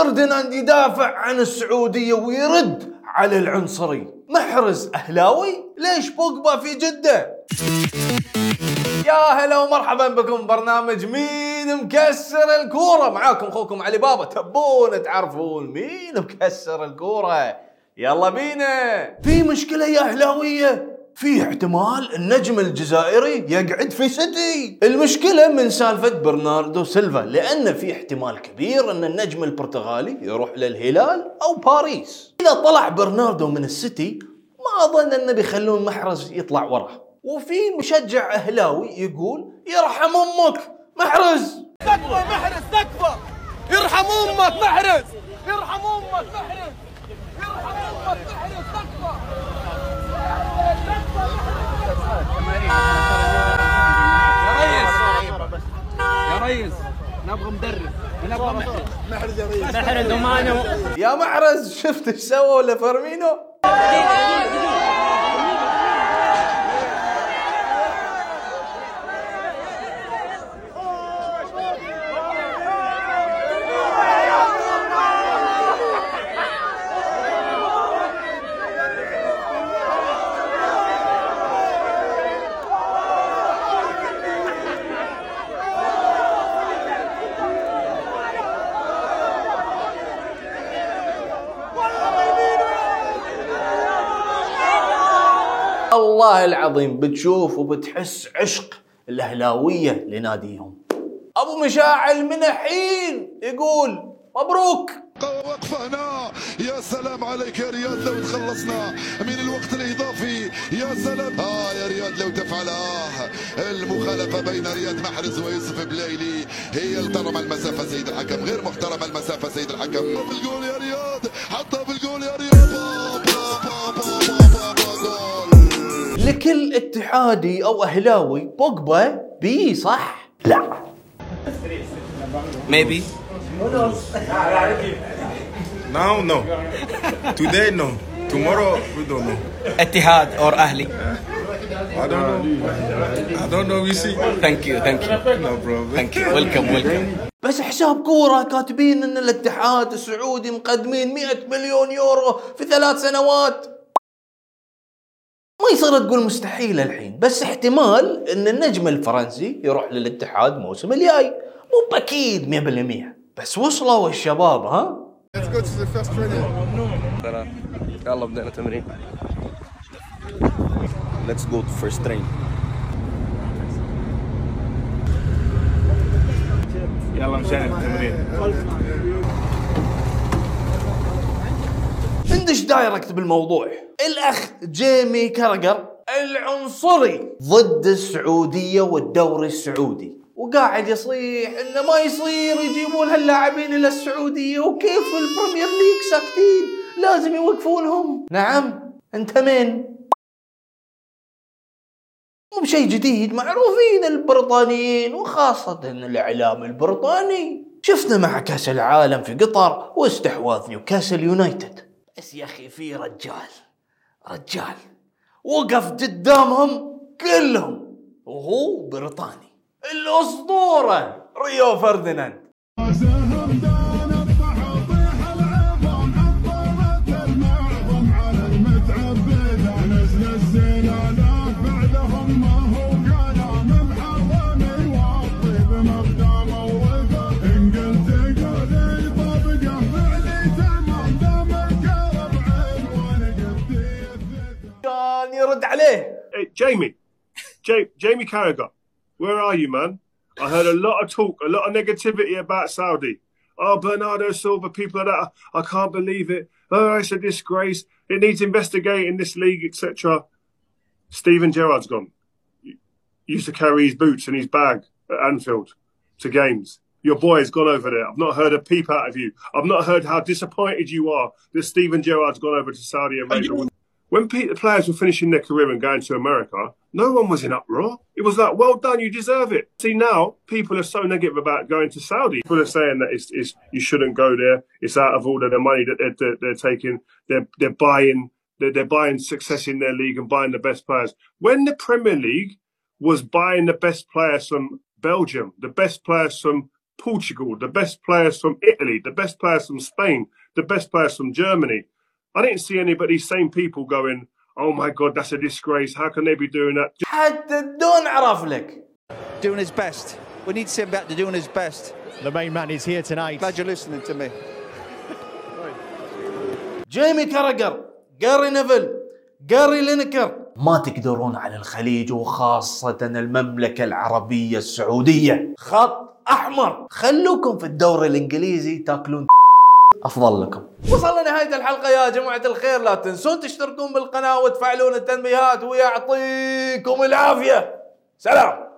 فرديناند يدافع عن السعودية ويرد على العنصري. محرز أهلاوي؟ ليش بوجبا في جدة؟ يا هلا ومرحبا بكم برنامج مين مكسر الكورة؟ معاكم أخوكم علي بابا. تبون تعرفون مين مكسر الكورة؟ يلا بينا. في مشكلة يا أهلاوية؟ في احتمال النجم الجزائري يقعد في سيتي. المشكلة من سالفة برناردو سيلفا لأن في احتمال كبير أن النجم البرتغالي يروح للهلال أو باريس. إذا طلع برناردو من السيتي ما أظن أنه بيخلون محرز يطلع وراه. وفي مشجع أهلاوي يقول يرحم أمك محرز! تكفى محرز تكفى! يرحم أمك محرز! يرحم أمك محرز! يرحم أمك محرز تكفى يا ريس نبغى مدرب. نبغى محرز محرز يا محرز شفت إيش سووا لفيرمينو الله العظيم بتشوف وبتحس عشق الأهلاوية لناديهم. أبو مشاعل من الحين يقول مبروك. وقفنا يا سلام عليك يا رياض لو تخلصنا من الوقت الإضافي. يا سلام. آه يا رياض لو تفعلها المخالفة بين رياض محرز ويوسف بلايلي هي الترمى المسافة سيد الحكم غير محترمه المسافة سيد الحكم. بالجول يا رياض حطها بالجول يا رياض. با با با با با با ككل اتحادي أو أهلاوي بوجبا بي صح؟ لا maybe now no today no tomorrow we don't know اتحاد or أهلي I don't know. I don't know. We see. Thank you. Thank you. No problem. Thank you. Welcome. Welcome. بس حساب كورة كاتبين إن الاتحاد السعودي مقدمين 100 مليون يورو في ثلاث سنوات ما يصير تقول مستحيل الحين بس احتمال إن النجم الفرنسي يروح للاتحاد الموسم الجاي مو بأكيد 100% بس وصلوا الشباب ها يلا بدينا تمرين. Let's go to first train. يلا مشان التمرين. direct بالموضوع. الأخ جيمي كرجر العنصري ضد السعودية والدوري السعودي. وقاعد يصيح إنه ما يصير يجيبون هاللاعبين إلى السعودية وكيف البريمير ليج ساكتين؟ لازم يوقفونهم نعم. أنت مين؟ مو بشيء جديد معروفين البريطانيين وخاصة الإعلام البريطاني. شفنا مع كأس العالم في قطر واستحواذ نيوكاسل يونايتد. بس يا أخي في رجال؟ رجال. وقف قدامهم كلهم. وهو بريطاني. الأسطورة ريو فرديناند. يرد عليه Hey, Jamie, ja- Jamie Carragher, where are you, man? I heard a lot of talk, a lot of negativity about Saudi. Oh, Bernardo Silva, people like that. I can't believe it. Oh, it's a disgrace. It needs investigating this league, etc. Stephen Gerrard's gone. He used to carry his boots and his bag at Anfield to games. Your boy's gone over there. I've not heard a peep out of you. I've not heard how disappointed you are that Stephen Gerrard's gone over to Saudi Arabia. When Pete, the players were finishing their career and going to America, no one was in uproar. It was like, well done, you deserve it. See, now people are so negative about going to Saudi. People are saying that it's, it's you shouldn't go there. It's out of order. The money that they're, they're, they're taking, they're, they're buying, they're, they're buying success in their league and buying the best players. When the Premier League was buying the best players from Belgium, the best players from Portugal, the best players from Italy, the best players from Spain, the best players from Germany. I didn't see any but these same people going, "Oh my God, that's a disgrace! How can they be doing that?" حتى الدون عرف لك doing his best. We need to see him back to doing his best. The main man is here tonight. Glad you're listening to me. جيمي كاراجر جاري نيفل جاري لينكر ما تقدرون على الخليج وخاصة المملكة العربية السعودية خط أحمر خلوكم في الدوري الإنجليزي تاكلون أفضل لكم. وصلنا نهاية الحلقة يا جماعة الخير. لا تنسون تشتركون بالقناة وتفعلون التنبيهات ويعطيكم العافية. سلام.